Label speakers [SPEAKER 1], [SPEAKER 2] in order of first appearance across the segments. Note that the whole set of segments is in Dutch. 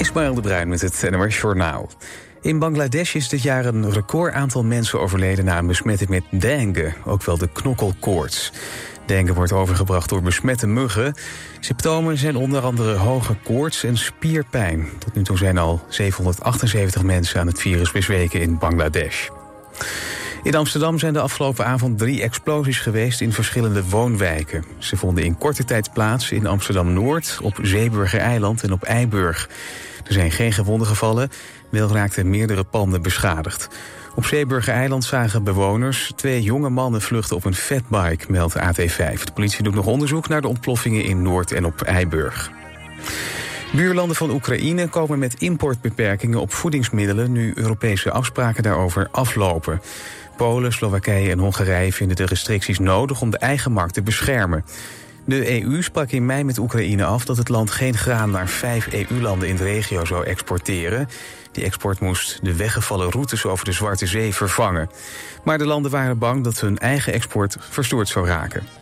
[SPEAKER 1] Ismaël de Bruin met het NOS Journaal. In Bangladesh is dit jaar een record aantal mensen overleden... na een besmetting met dengue, ook wel de knokkelkoorts. Dengue wordt overgebracht door besmette muggen. Symptomen zijn onder andere hoge koorts en spierpijn. Tot nu toe zijn al 778 mensen aan het virus bezweken in Bangladesh. In Amsterdam zijn de afgelopen avond drie explosies geweest in verschillende woonwijken. Ze vonden in korte tijd plaats in Amsterdam-Noord, op Zeeburger-eiland en op Eiburg. Er zijn geen gewonden gevallen, wel raakten meerdere panden beschadigd. Op Zeeburger-eiland zagen bewoners twee jonge mannen vluchten op een fatbike, meldt AT5. De politie doet nog onderzoek naar de ontploffingen in Noord en op Eiburg. Buurlanden van Oekraïne komen met importbeperkingen op voedingsmiddelen... nu Europese afspraken daarover aflopen. Polen, Slowakije en Hongarije vinden de restricties nodig om de eigen markt te beschermen. De EU sprak in mei met Oekraïne af dat het land geen graan naar vijf EU-landen in de regio zou exporteren. Die export moest de weggevallen routes over de Zwarte Zee vervangen. Maar de landen waren bang dat hun eigen export verstoord zou raken.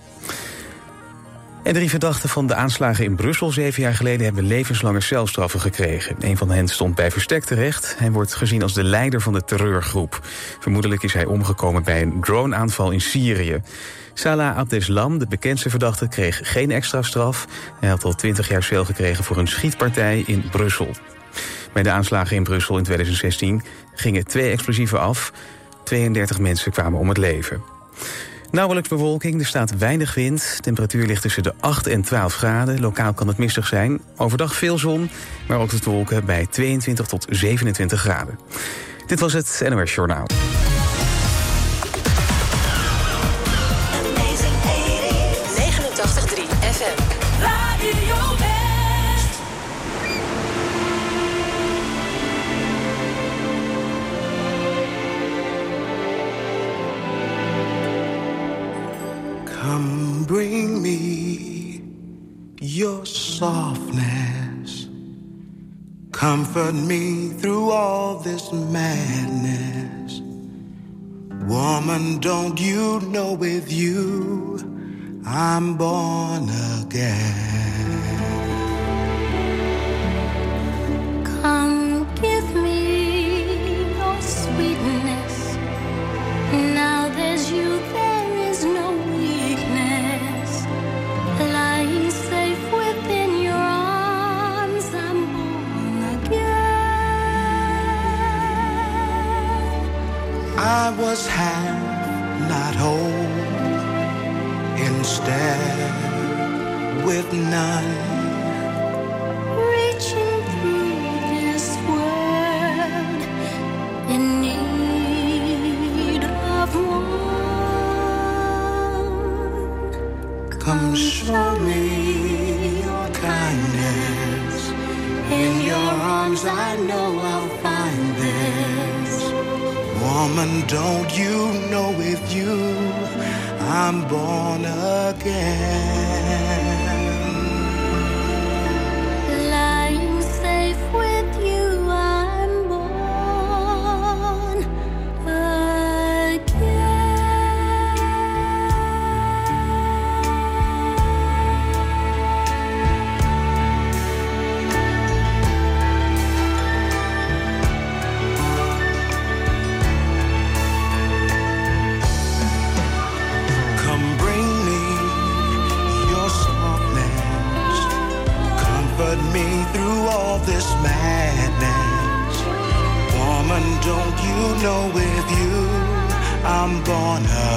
[SPEAKER 1] En drie verdachten van de aanslagen in Brussel zeven jaar geleden hebben levenslange celstraffen gekregen. Een van hen stond bij verstek terecht. Hij wordt gezien als de leider van de terreurgroep. Vermoedelijk is hij omgekomen bij een droneaanval in Syrië. Salah Abdeslam, de bekendste verdachte, kreeg geen extra straf. Hij had al twintig jaar cel gekregen voor een schietpartij in Brussel. Bij de aanslagen in Brussel in 2016 gingen twee explosieven af. 32 mensen kwamen om het leven. Nauwelijks bewolking, er staat weinig wind. Temperatuur ligt tussen de 8 en 12 graden. Lokaal kan het mistig zijn. Overdag veel zon, maar ook de wolken bij 22 tot 27 graden. Dit was het NOS Journaal.
[SPEAKER 2] Comfort me through all this madness. Woman, don't you know with you I'm born again?
[SPEAKER 3] Come give me your sweetness. Now there's you there.
[SPEAKER 2] I was half, not whole. Instead, with none.
[SPEAKER 3] Reaching through this world in need of one.
[SPEAKER 2] Come show me your kindness. In your arms, I know this. Woman, don't you know with you I'm born again?
[SPEAKER 3] I'm
[SPEAKER 4] gonna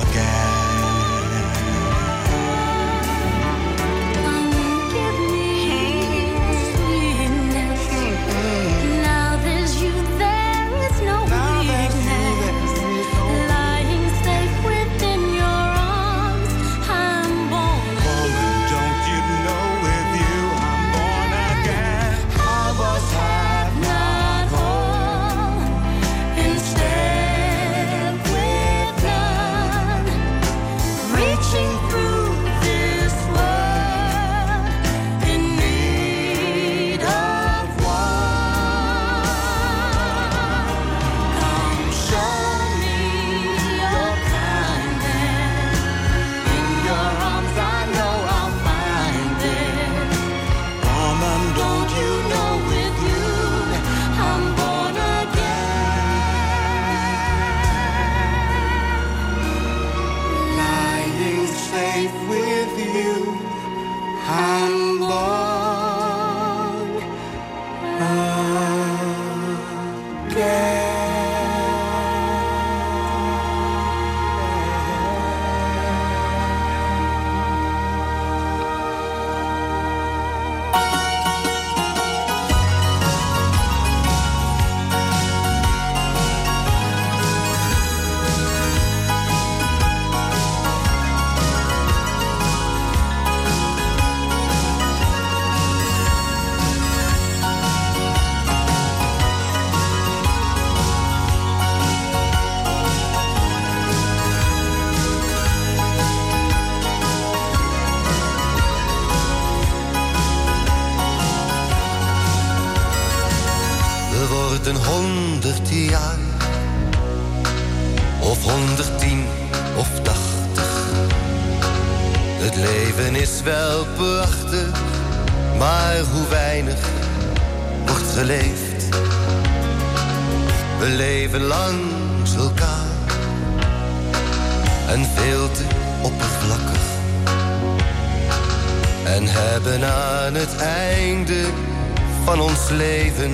[SPEAKER 4] van ons leven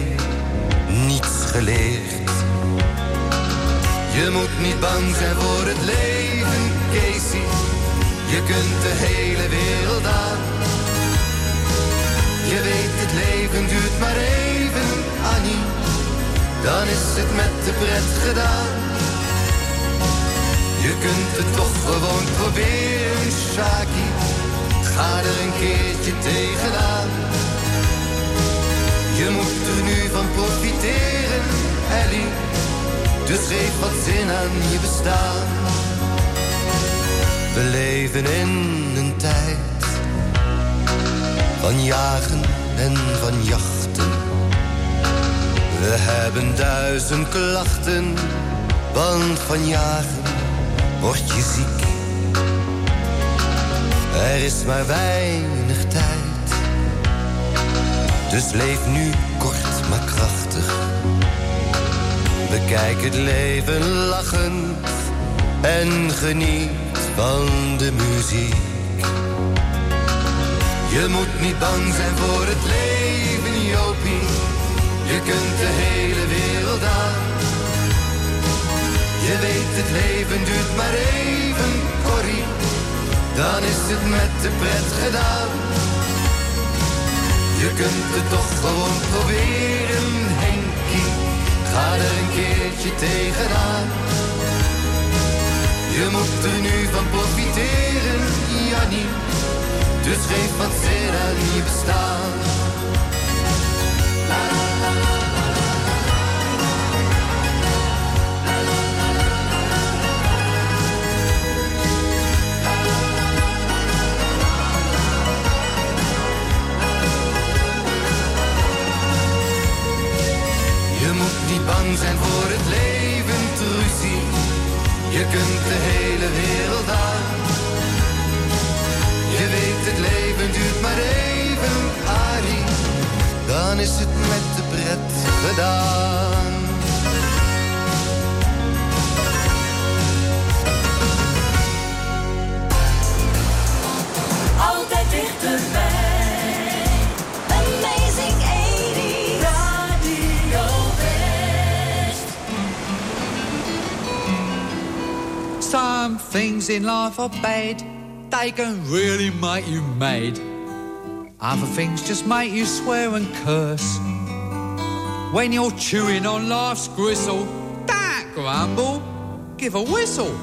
[SPEAKER 4] niets geleerd. Je moet niet bang zijn voor het leven, Casey. Je kunt de hele wereld aan. Je weet het leven duurt maar even, Annie. Dan is het met de pret gedaan. Je kunt het toch gewoon proberen, Shaki. Ga er een keertje tegenaan. Je moet er nu van profiteren, Ellie. Dus geef wat zin aan je bestaan. We leven in een tijd van jagen en van jachten. We hebben duizend klachten, want van jagen word je ziek. Er is maar weinig dus leef nu kort maar krachtig. Bekijk het leven lachend en geniet van de muziek. Je moet niet bang zijn voor het leven, Jopie. Je kunt de hele wereld aan. Je weet het leven duurt maar even, Corrie. Dan is het met de pret gedaan. Je kunt het toch gewoon proberen, Henkie. Ga er een keertje tegenaan. Je moet er nu van profiteren, Jannie. Dus geef wat zin aan bestaan. Zijn voor het leven, Trucy. Je kunt de hele wereld aan. Je weet het leven duurt maar even, Arie. Dan is het met de pret gedaan.
[SPEAKER 5] Altijd dichterbij.
[SPEAKER 6] Things in life are bad. They can really make you mad. Other things just make you swear and curse. When you're chewing on life's gristle, don't grumble, give a whistle.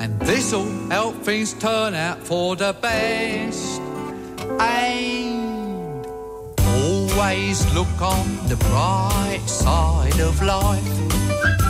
[SPEAKER 6] And this'll help things turn out for the best. And always look on the bright side of life.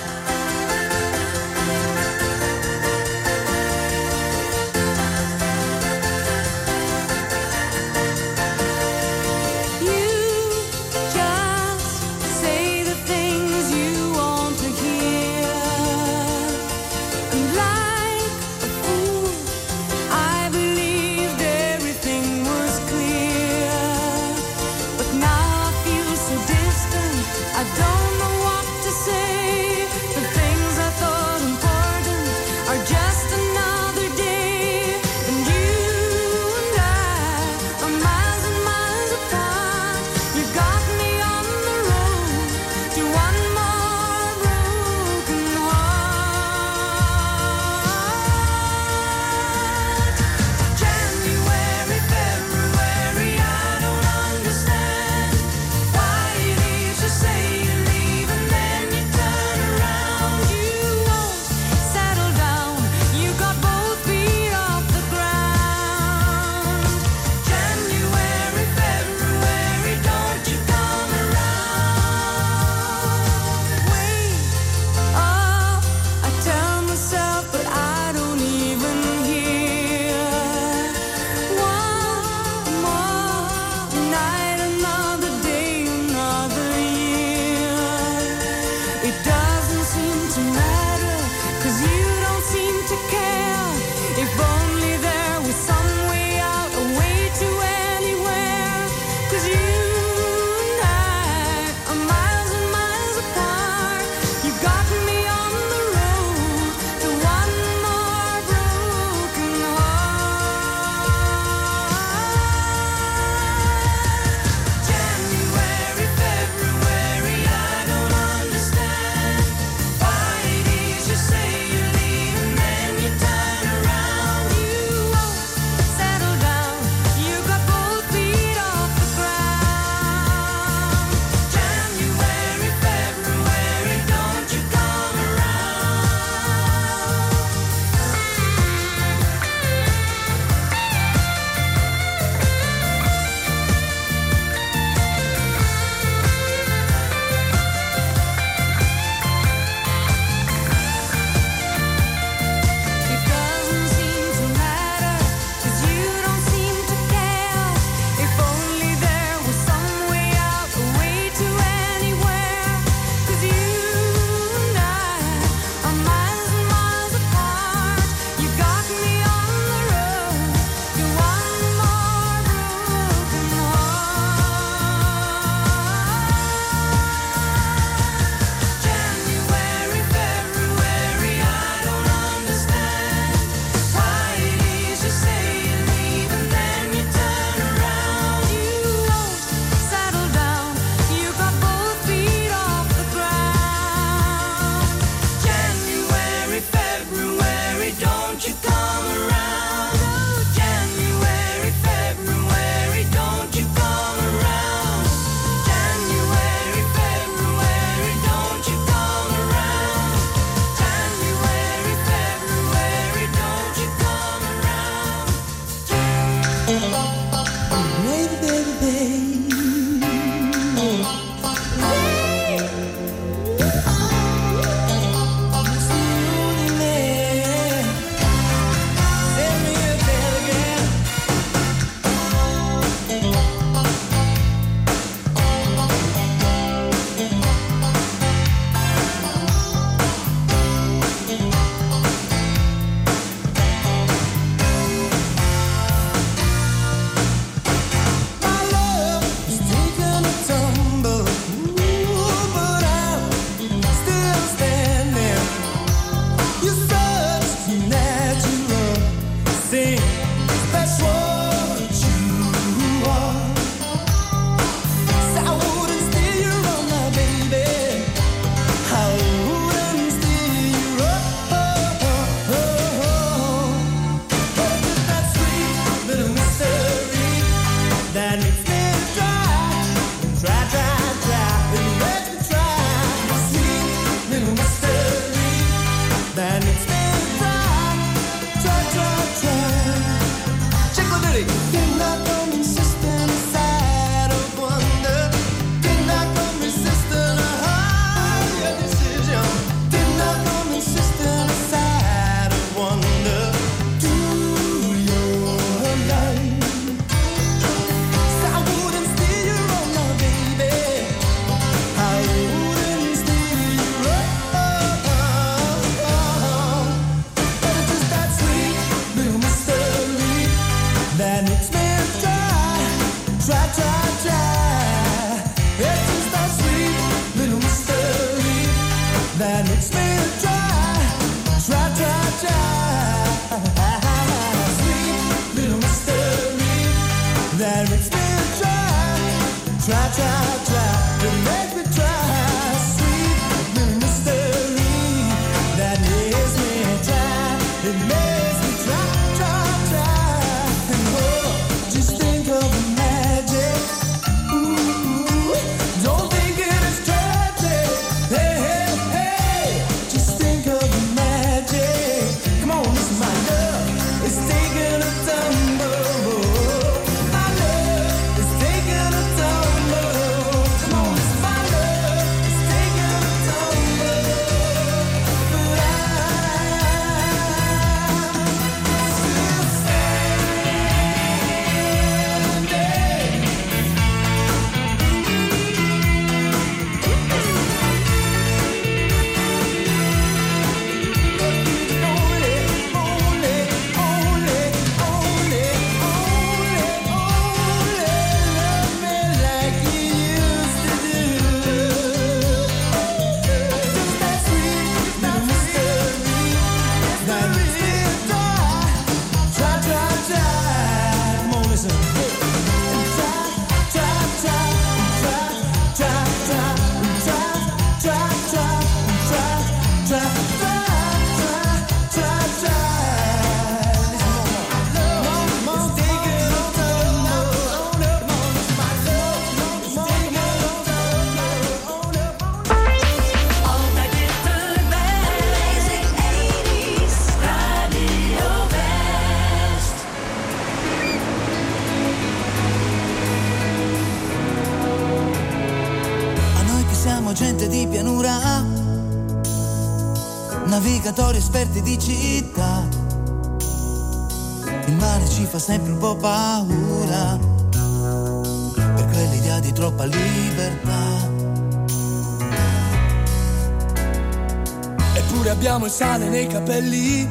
[SPEAKER 7] sale nei capelli,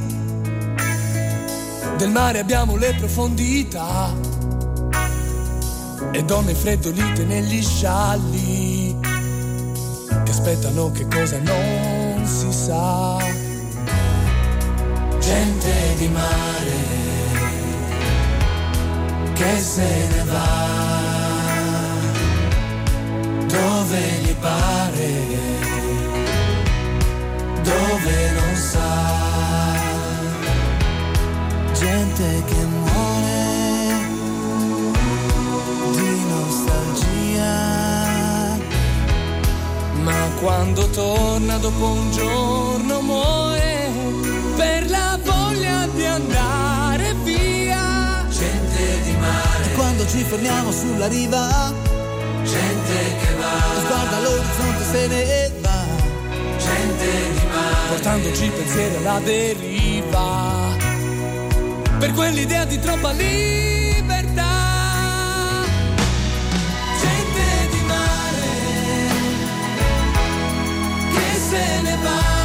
[SPEAKER 7] del mare abbiamo le profondità. E donne freddolite negli scialli che aspettano che cosa non si sa. Gente di mare che se ne va? Dove gli pare? dove non sa.
[SPEAKER 2] Gente che muore di nostalgia.
[SPEAKER 7] Ma quando torna dopo un giorno muore per la voglia di andare via.
[SPEAKER 2] Gente di mare. E quando ci fermiamo sulla riva gente che va. guarda l'orizzonte se ne va. Gente di
[SPEAKER 7] portandoci il pensiero alla deriva, per quell'idea di troppa libertà. Gente di mare che se ne va.